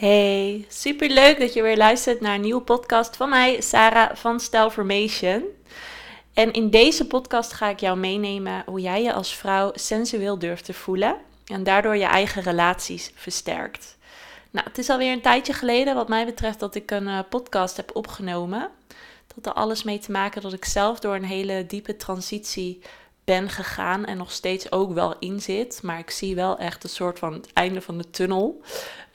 Hey, super leuk dat je weer luistert naar een nieuwe podcast van mij, Sarah van Stylformation. En in deze podcast ga ik jou meenemen hoe jij je als vrouw sensueel durft te voelen en daardoor je eigen relaties versterkt. Nou, het is alweer een tijdje geleden, wat mij betreft, dat ik een uh, podcast heb opgenomen. Dat er alles mee te maken dat ik zelf door een hele diepe transitie ben gegaan en nog steeds ook wel in zit. Maar ik zie wel echt een soort van het einde van de tunnel.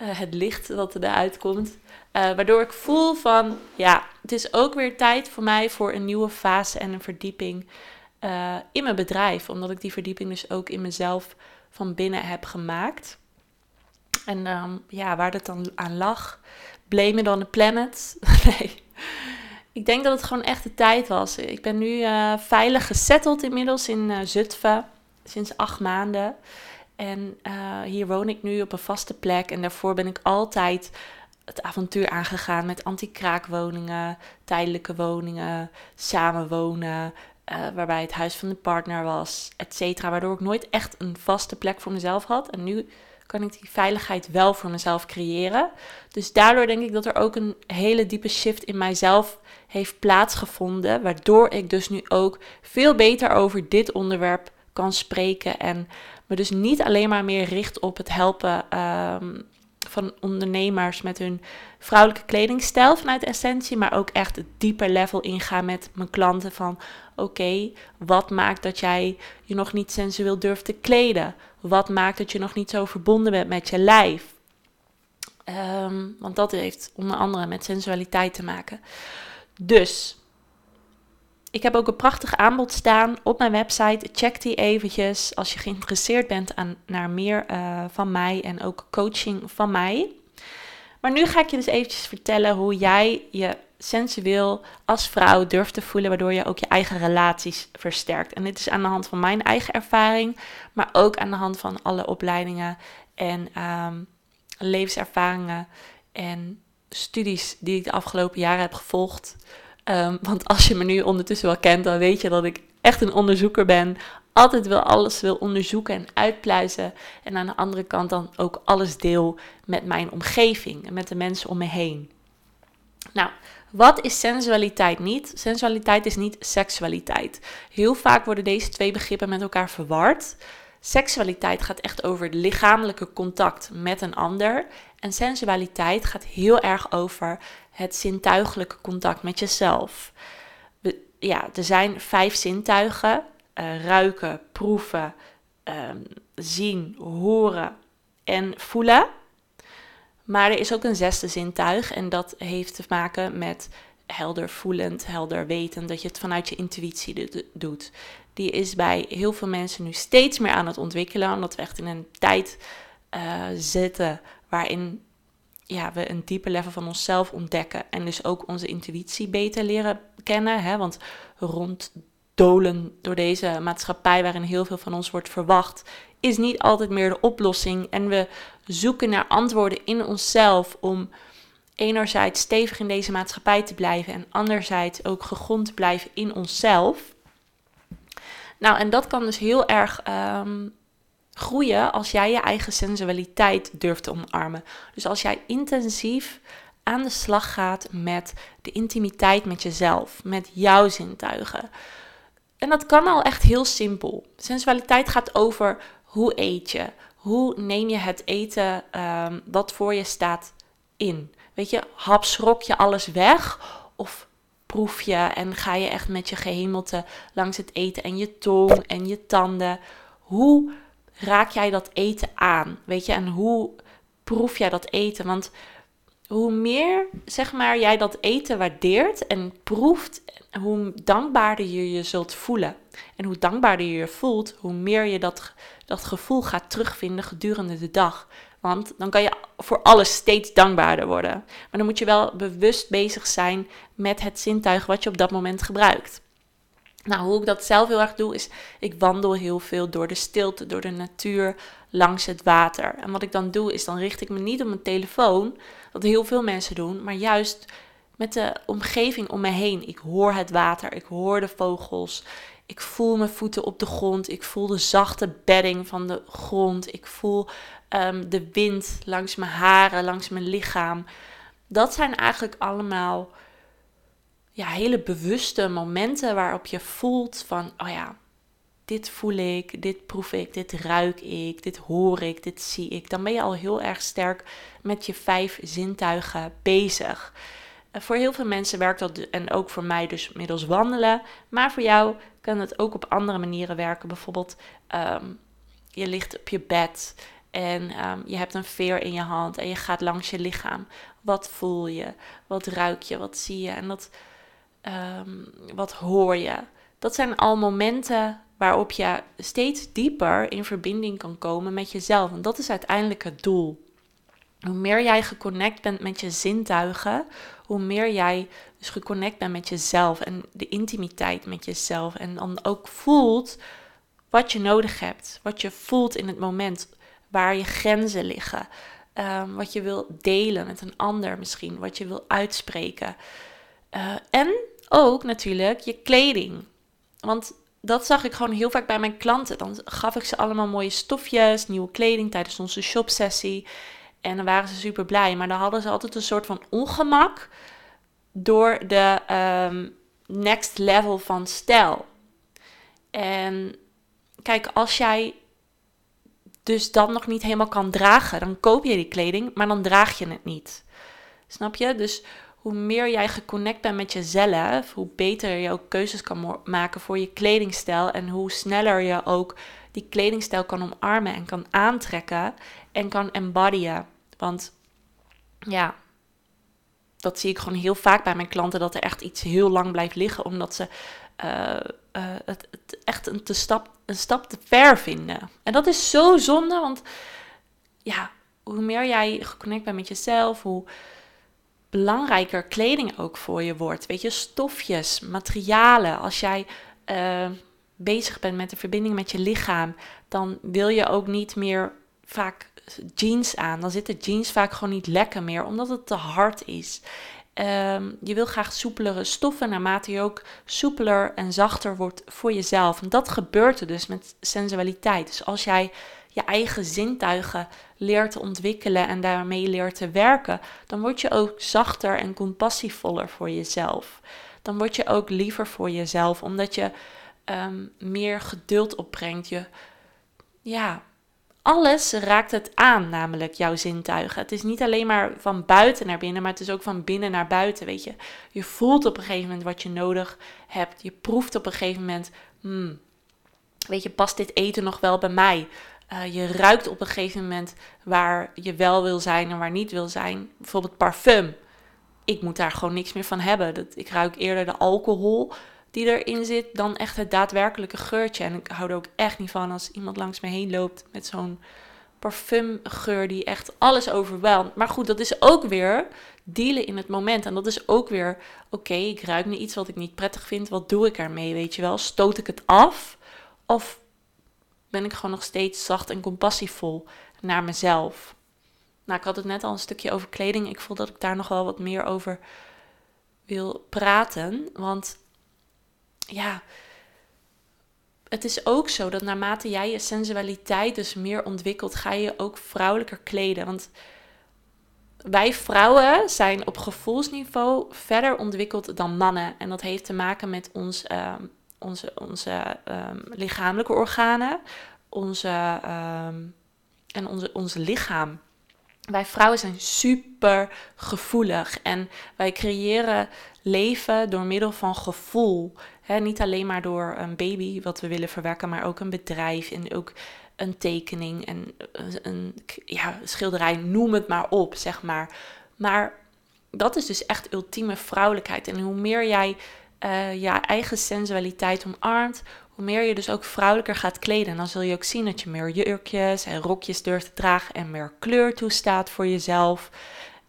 Uh, het licht dat eruit komt. Uh, waardoor ik voel van, ja, het is ook weer tijd voor mij voor een nieuwe fase en een verdieping uh, in mijn bedrijf. Omdat ik die verdieping dus ook in mezelf van binnen heb gemaakt. En um, ja, waar dat dan aan lag, blame it on the planet. nee, ik denk dat het gewoon echt de tijd was. Ik ben nu veilig gesetteld inmiddels in uh, Zutphen, sinds acht maanden. En uh, hier woon ik nu op een vaste plek. En daarvoor ben ik altijd het avontuur aangegaan met anti-kraakwoningen, tijdelijke woningen, samenwonen. waarbij het huis van de partner was, et. Waardoor ik nooit echt een vaste plek voor mezelf had. En nu kan ik die veiligheid wel voor mezelf creëren. Dus daardoor denk ik dat er ook een hele diepe shift in mijzelf heeft plaatsgevonden. Waardoor ik dus nu ook veel beter over dit onderwerp kan spreken. En me dus niet alleen maar meer richt op het helpen um, van ondernemers met hun vrouwelijke kledingstijl vanuit essentie. Maar ook echt het dieper level ingaan met mijn klanten van oké, wat maakt dat jij je nog niet sensueel durft te kleden? Wat maakt dat je nog niet zo verbonden bent met je lijf? Um, want dat heeft onder andere met sensualiteit te maken. Dus ik heb ook een prachtig aanbod staan op mijn website. Check die eventjes als je geïnteresseerd bent aan, naar meer uh, van mij en ook coaching van mij. Maar nu ga ik je dus eventjes vertellen hoe jij je sensueel als vrouw durft te voelen, waardoor je ook je eigen relaties versterkt. En dit is aan de hand van mijn eigen ervaring, maar ook aan de hand van alle opleidingen en um, levenservaringen en studies die ik de afgelopen jaren heb gevolgd. Um, want als je me nu ondertussen wel kent, dan weet je dat ik echt een onderzoeker ben. Altijd wil alles wil onderzoeken en uitpluizen. En aan de andere kant dan ook alles deel met mijn omgeving en met de mensen om me heen. Nou, wat is sensualiteit niet? Sensualiteit is niet seksualiteit. Heel vaak worden deze twee begrippen met elkaar verward. Seksualiteit gaat echt over lichamelijke contact met een ander. En sensualiteit gaat heel erg over het zintuigelijke contact met jezelf. ja, er zijn vijf zintuigen: uh, ruiken, proeven, um, zien, horen en voelen. Maar er is ook een zesde zintuig en dat heeft te maken met helder voelend, helder wetend, dat je het vanuit je intuïtie doet. Die is bij heel veel mensen nu steeds meer aan het ontwikkelen, omdat we echt in een tijd uh, zitten waarin ja, we een dieper level van onszelf ontdekken en dus ook onze intuïtie beter leren kennen. Hè? Want ronddolen door deze maatschappij waarin heel veel van ons wordt verwacht, is niet altijd meer de oplossing. En we zoeken naar antwoorden in onszelf om enerzijds stevig in deze maatschappij te blijven en anderzijds ook gegrond te blijven in onszelf. Nou, en dat kan dus heel erg um, groeien als jij je eigen sensualiteit durft te omarmen. Dus als jij intensief aan de slag gaat met de intimiteit met jezelf, met jouw zintuigen. En dat kan al echt heel simpel. Sensualiteit gaat over hoe eet je, hoe neem je het eten um, wat voor je staat in. Weet je, hapsrok je alles weg of proef je en ga je echt met je gehemelte langs het eten en je tong en je tanden. Hoe raak jij dat eten aan? Weet je, en hoe proef jij dat eten? Want hoe meer, zeg maar, jij dat eten waardeert en proeft, hoe dankbaarder je je zult voelen. En hoe dankbaarder je je voelt, hoe meer je dat, dat gevoel gaat terugvinden gedurende de dag. Want dan kan je voor alles steeds dankbaarder worden. Maar dan moet je wel bewust bezig zijn met het zintuig wat je op dat moment gebruikt. Nou, hoe ik dat zelf heel erg doe, is ik wandel heel veel door de stilte, door de natuur, langs het water. En wat ik dan doe, is dan richt ik me niet op mijn telefoon, wat heel veel mensen doen, maar juist met de omgeving om me heen. Ik hoor het water, ik hoor de vogels, ik voel mijn voeten op de grond, ik voel de zachte bedding van de grond, ik voel ehm, de wind langs mijn haren, langs mijn lichaam. Dat zijn eigenlijk allemaal ja, hele bewuste momenten waarop je voelt van, oh ja, dit voel ik, dit proef ik, dit ruik ik, dit hoor ik, dit zie ik. Dan ben je al heel erg sterk met je vijf zintuigen bezig. Voor heel veel mensen werkt dat, en ook voor mij dus middels wandelen. Maar voor jou kan het ook op andere manieren werken. Bijvoorbeeld, ehm, je ligt op je bed en ehm, je hebt een veer in je hand en je gaat langs je lichaam. Wat voel je? Wat ruik je? Wat zie je? En dat, ehm, wat hoor je? Dat zijn al momenten waarop je steeds dieper in verbinding kan komen met jezelf. En dat is uiteindelijk het doel. Hoe meer jij geconnect bent met je zintuigen, hoe meer jij dus geconnect bent met jezelf en de intimiteit met jezelf. En dan ook voelt wat je nodig hebt, wat je voelt in het moment, waar je grenzen liggen, ehm, wat je wil delen met een ander misschien, wat je wil uitspreken. Uh, en ook natuurlijk je kleding. Want dat zag ik gewoon heel vaak bij mijn klanten. Dan gaf ik ze allemaal mooie stofjes, nieuwe kleding tijdens onze shopsessie. En dan waren ze super blij. Maar dan hadden ze altijd een soort van ongemak door de ehm, next level van stijl. En kijk, als jij dus dat nog niet helemaal kan dragen, dan koop je die kleding, maar dan draag je het niet. Snap je? Dus hoe meer jij geconnect bent met jezelf, hoe beter je ook keuzes kan maken voor je kledingstijl en hoe sneller je ook die kledingstijl kan omarmen en kan aantrekken en kan embodyen. Want ja, dat zie ik gewoon heel vaak bij mijn klanten, dat er echt iets heel lang blijft liggen, omdat ze uh, het, echt een, te stap, een stap te ver vinden. En dat is zo zonde, want ja, hoe meer jij geconnect bent met jezelf, hoe belangrijker kleding ook voor je wordt. Weet je, stofjes, materialen. Als jij uh, bezig bent met de verbinding met je lichaam, dan wil je ook niet meer vaak jeans aan. Dan zitten jeans vaak gewoon niet lekker meer, omdat het te hard is. Um, je wil graag soepelere stoffen naarmate je ook soepeler en zachter wordt voor jezelf. En dat gebeurt er dus met sensualiteit. Dus als jij je eigen zintuigen leert te ontwikkelen en daarmee leert te werken, dan word je ook zachter en compassievoller voor jezelf. Dan word je ook liever voor jezelf, omdat je um, meer geduld opbrengt. Je, ja, alles raakt het aan, namelijk jouw zintuigen. Het is niet alleen maar van buiten naar binnen, maar het is ook van binnen naar buiten. Weet je, je voelt op een gegeven moment wat je nodig hebt. Je proeft op een gegeven moment, hmm, weet je, past dit eten nog wel bij mij? Uh, je ruikt op een gegeven moment waar je wel wil zijn en waar niet wil zijn. Bijvoorbeeld parfum. Ik moet daar gewoon niks meer van hebben. Dat, ik ruik eerder de alcohol die erin zit dan echt het daadwerkelijke geurtje. En ik hou er ook echt niet van als iemand langs me heen loopt met zo'n parfumgeur die echt alles overweldigt. Maar goed, dat is ook weer dealen in het moment. En dat is ook weer, oké, ik ruik nu iets wat ik niet prettig vind. Wat doe ik ermee, weet je wel? Stoot ik het af? Of ben ik gewoon nog steeds zacht en compassievol naar mezelf? Nou, ik had het net al een stukje over kleding. Ik voel dat ik daar nog wel wat meer over wil praten. Want ja, het is ook zo dat naarmate jij je sensualiteit dus meer ontwikkelt, ga je ook vrouwelijker kleden. Want wij vrouwen zijn op gevoelsniveau verder ontwikkeld dan mannen. En dat heeft te maken met ons, ehm, onze, onze um, lichamelijke organen onze, um, en onze, ons lichaam. Wij vrouwen zijn super gevoelig en wij creëren leven door middel van gevoel. niet alleen maar door een baby wat we willen verwerken, maar ook een bedrijf en ook een tekening en een ja, schilderij, noem het maar op, zeg maar. Maar dat is dus echt ultieme vrouwelijkheid. En hoe meer jij uh, je eigen sensualiteit omarmt, hoe meer je dus ook vrouwelijker gaat kleden. En dan zul je ook zien dat je meer jurkjes en rokjes durft te dragen en meer kleur toestaat voor jezelf.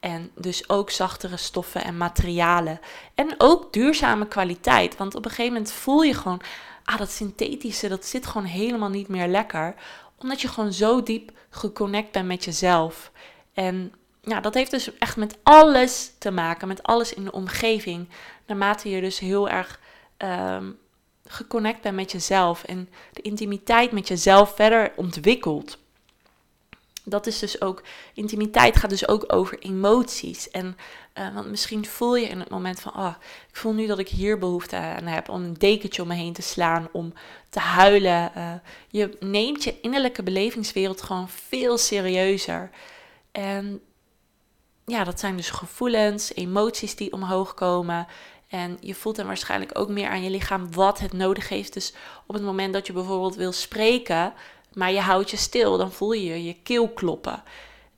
En dus ook zachtere stoffen en materialen. En ook duurzame kwaliteit. Want op een gegeven moment voel je gewoon, ah, dat synthetische, dat zit gewoon helemaal niet meer lekker. Omdat je gewoon zo diep geconnect bent met jezelf. En ja, dat heeft dus echt met alles te maken, met alles in de omgeving. Naarmate je dus heel erg um, geconnect bent met jezelf en de intimiteit met jezelf verder ontwikkelt. dat is dus ook, intimiteit gaat dus ook over emoties. En uh, want misschien voel je in het moment van, oh, ik voel nu dat ik hier behoefte aan heb om een dekentje om me heen te slaan, om te huilen. Uh, je neemt je innerlijke belevingswereld gewoon veel serieuzer. En ja, dat zijn dus gevoelens, emoties die omhoog komen. En je voelt dan waarschijnlijk ook meer aan je lichaam wat het nodig heeft. Dus op het moment dat je bijvoorbeeld wil spreken, maar je houdt je stil, dan voel je je keel kloppen.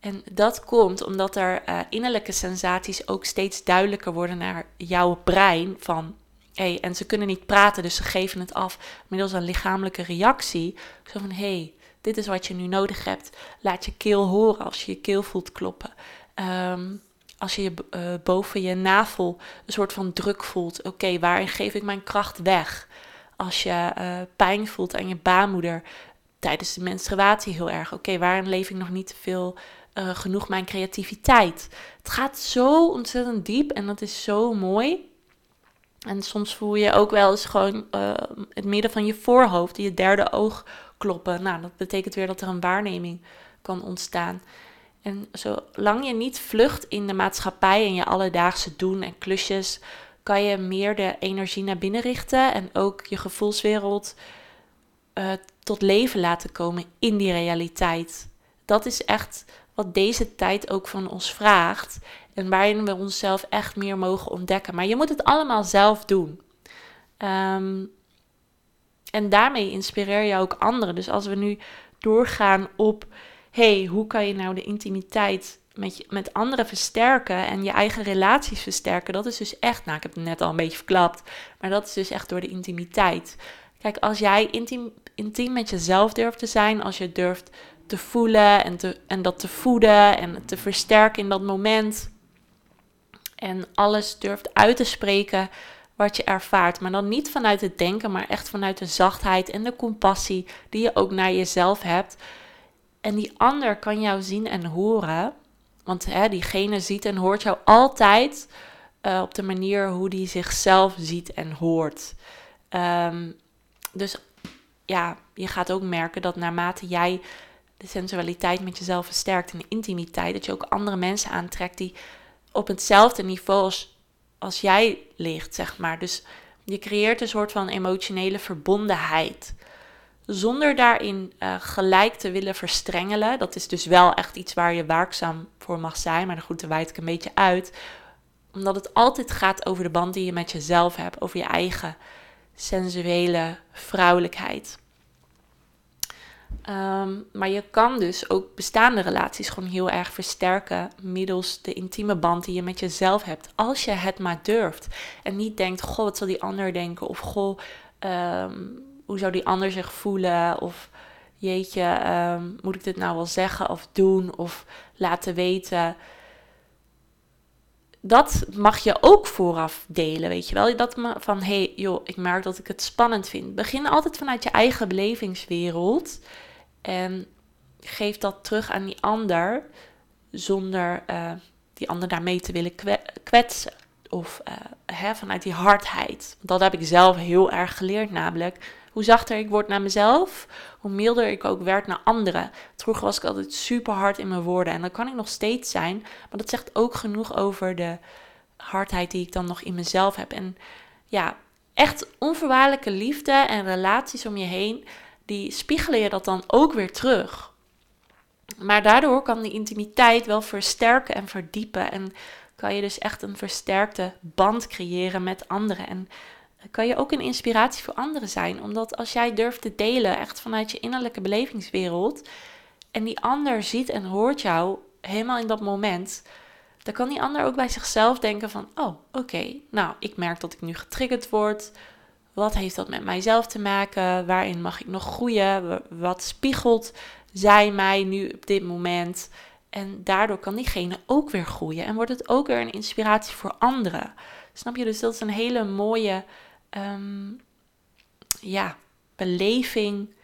En dat komt omdat er uh, innerlijke sensaties ook steeds duidelijker worden naar jouw brein. Van, hey, en ze kunnen niet praten, dus ze geven het af middels een lichamelijke reactie. Zo van, hé, hey, dit is wat je nu nodig hebt. Laat je keel horen als je je keel voelt kloppen. Ehm, als je uh, boven je navel een soort van druk voelt. Oké, waarin geef ik mijn kracht weg? Als je uh, pijn voelt aan je baarmoeder tijdens de menstruatie heel erg. Oké, waarin leef ik nog niet veel uh, genoeg mijn creativiteit? Het gaat zo ontzettend diep en dat is zo mooi. En soms voel je ook wel eens gewoon het midden van je voorhoofd, je derde oog kloppen. Nou, dat betekent weer dat er een waarneming kan ontstaan. En zolang je niet vlucht in de maatschappij en je alledaagse doen en klusjes, kan je meer de energie naar binnen richten en ook je gevoelswereld uh, tot leven laten komen in die realiteit. Dat is echt wat deze tijd ook van ons vraagt en waarin we onszelf echt meer mogen ontdekken. Maar je moet het allemaal zelf doen. Um, en daarmee inspireer je ook anderen. Dus als we nu doorgaan op hey, hoe kan je nou de intimiteit met, met anderen versterken en je eigen relaties versterken? Dat is dus echt, nou ik heb het net al een beetje verklapt, maar dat is dus echt door de intimiteit. Kijk, als jij intiem, intiem met jezelf durft te zijn, als je durft te voelen en, te, en dat te voeden en te versterken in dat moment en alles durft uit te spreken wat je ervaart. Maar dan niet vanuit het denken, maar echt vanuit de zachtheid en de compassie die je ook naar jezelf hebt. En die ander kan jou zien en horen. Want hè, diegene ziet en hoort jou altijd uh, op de manier hoe die zichzelf ziet en hoort. Um, dus ja, je gaat ook merken dat naarmate jij de sensualiteit met jezelf versterkt en de intimiteit, dat je ook andere mensen aantrekt die op hetzelfde niveau als, als jij ligt, zeg maar. Dus je creëert een soort van emotionele verbondenheid zonder daarin uh, gelijk te willen verstrengelen. Dat is dus wel echt iets waar je waakzaam voor mag zijn, maar goed, daar wijd ik een beetje uit. Omdat het altijd gaat over de band die je met jezelf hebt, over je eigen sensuele vrouwelijkheid. Um, maar je kan dus ook bestaande relaties gewoon heel erg versterken middels de intieme band die je met jezelf hebt. Als je het maar durft. En niet denkt, goh, wat zal die ander denken? Of goh, um, hoe zou die ander zich voelen? Of jeetje, ehm, moet ik dit nou wel zeggen of doen of laten weten? Dat mag je ook vooraf delen, weet je wel. Dat van, hey, joh, ik merk dat ik het spannend vind. Begin altijd vanuit je eigen belevingswereld. En geef dat terug aan die ander zonder uh, die ander daarmee te willen kwetsen. Of hè, vanuit die hardheid. Dat heb ik zelf heel erg geleerd, namelijk hoe zachter ik word naar mezelf, hoe milder ik ook werd naar anderen. Vroeger was ik altijd super hard in mijn woorden en dat kan ik nog steeds zijn, maar dat zegt ook genoeg over de hardheid die ik dan nog in mezelf heb. En ja, echt onvoorwaardelijke liefde en relaties om je heen, die spiegelen je dat dan ook weer terug. Maar daardoor kan die intimiteit wel versterken en verdiepen. En kan je dus echt een versterkte band creëren met anderen. En kan je ook een inspiratie voor anderen zijn. Omdat als jij durft te delen, echt vanuit je innerlijke belevingswereld, en die ander ziet en hoort jou helemaal in dat moment, dan kan die ander ook bij zichzelf denken van, oh, oké, nou, ik merk dat ik nu getriggerd word. Wat heeft dat met mijzelf te maken? Waarin mag ik nog groeien? Wat spiegelt zij mij nu op dit moment? En daardoor kan diegene ook weer groeien en wordt het ook weer een inspiratie voor anderen. Snap je? Dus dat is een hele mooie um, ja, beleving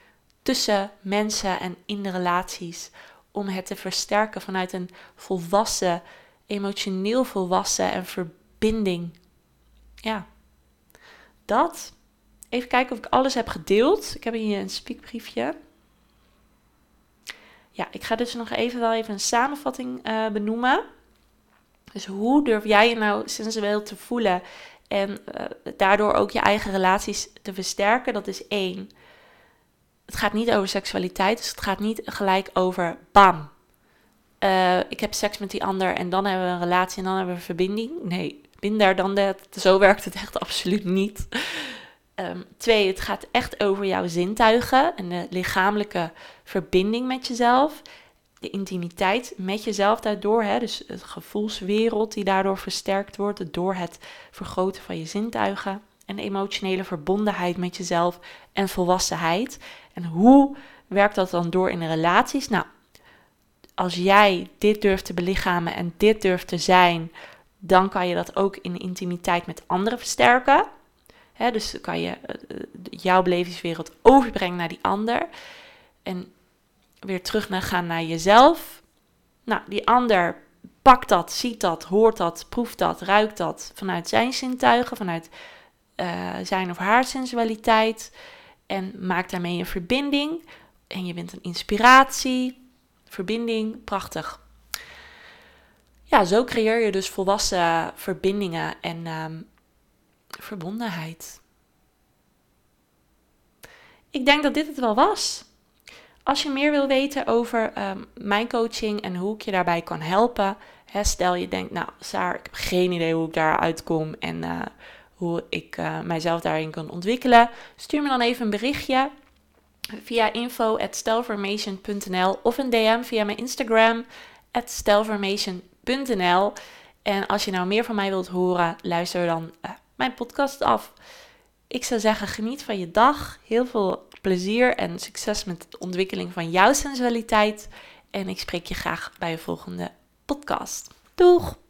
tussen mensen en in de relaties. Om het te versterken vanuit een volwassen, emotioneel volwassen en verbinding. Ja, dat. Even kijken of ik alles heb gedeeld. Ik heb hier een spiekbriefje. Ja, ik ga dus nog even wel even een samenvatting uh, benoemen. Dus hoe durf jij je nou sensueel te voelen en uh, daardoor ook je eigen relaties te versterken? Dat is één. Het gaat niet over seksualiteit, dus het gaat niet gelijk over bam. Uh, ik heb seks met die ander en dan hebben we een relatie en dan hebben we een verbinding. Nee, minder dan dat. Zo werkt het echt absoluut niet. Um, twee, het gaat echt over jouw zintuigen en de lichamelijke verbinding met jezelf. De intimiteit met jezelf daardoor. Hè, dus het gevoelswereld die daardoor versterkt wordt door het vergroten van je zintuigen. En emotionele verbondenheid met jezelf en volwassenheid. En hoe werkt dat dan door in de relaties? Nou, als jij dit durft te belichamen en dit durft te zijn, dan kan je dat ook in de intimiteit met anderen versterken. Dus kan je eh, eh, jouw belevingswereld overbrengen naar die ander. En weer terug naar gaan naar jezelf. Nou, die ander pakt dat, ziet dat, hoort dat, proeft dat, ruikt dat vanuit zijn zintuigen, vanuit uh, zijn of haar sensualiteit. En maakt daarmee een verbinding. En je bent een inspiratie, verbinding, prachtig. Ja, zo creëer je dus volwassen verbindingen en um, verbondenheid. Ik denk dat dit het wel was. Als je meer wil weten over um, mijn coaching en hoe ik je daarbij kan helpen, hè, stel je denkt, nou Saar, ik heb geen idee hoe ik daar uitkom en uh, hoe ik uh, mijzelf daarin kan ontwikkelen, stuur me dan even een berichtje via info.stelformation.nl of een DM via mijn Instagram, stelformation.nl. En als je nou meer van mij wilt horen, luister dan uh, mijn podcast af. Ik zou zeggen, geniet van je dag. Heel veel plezier en succes met de ontwikkeling van jouw sensualiteit. En ik spreek je graag bij een volgende podcast. Doeg!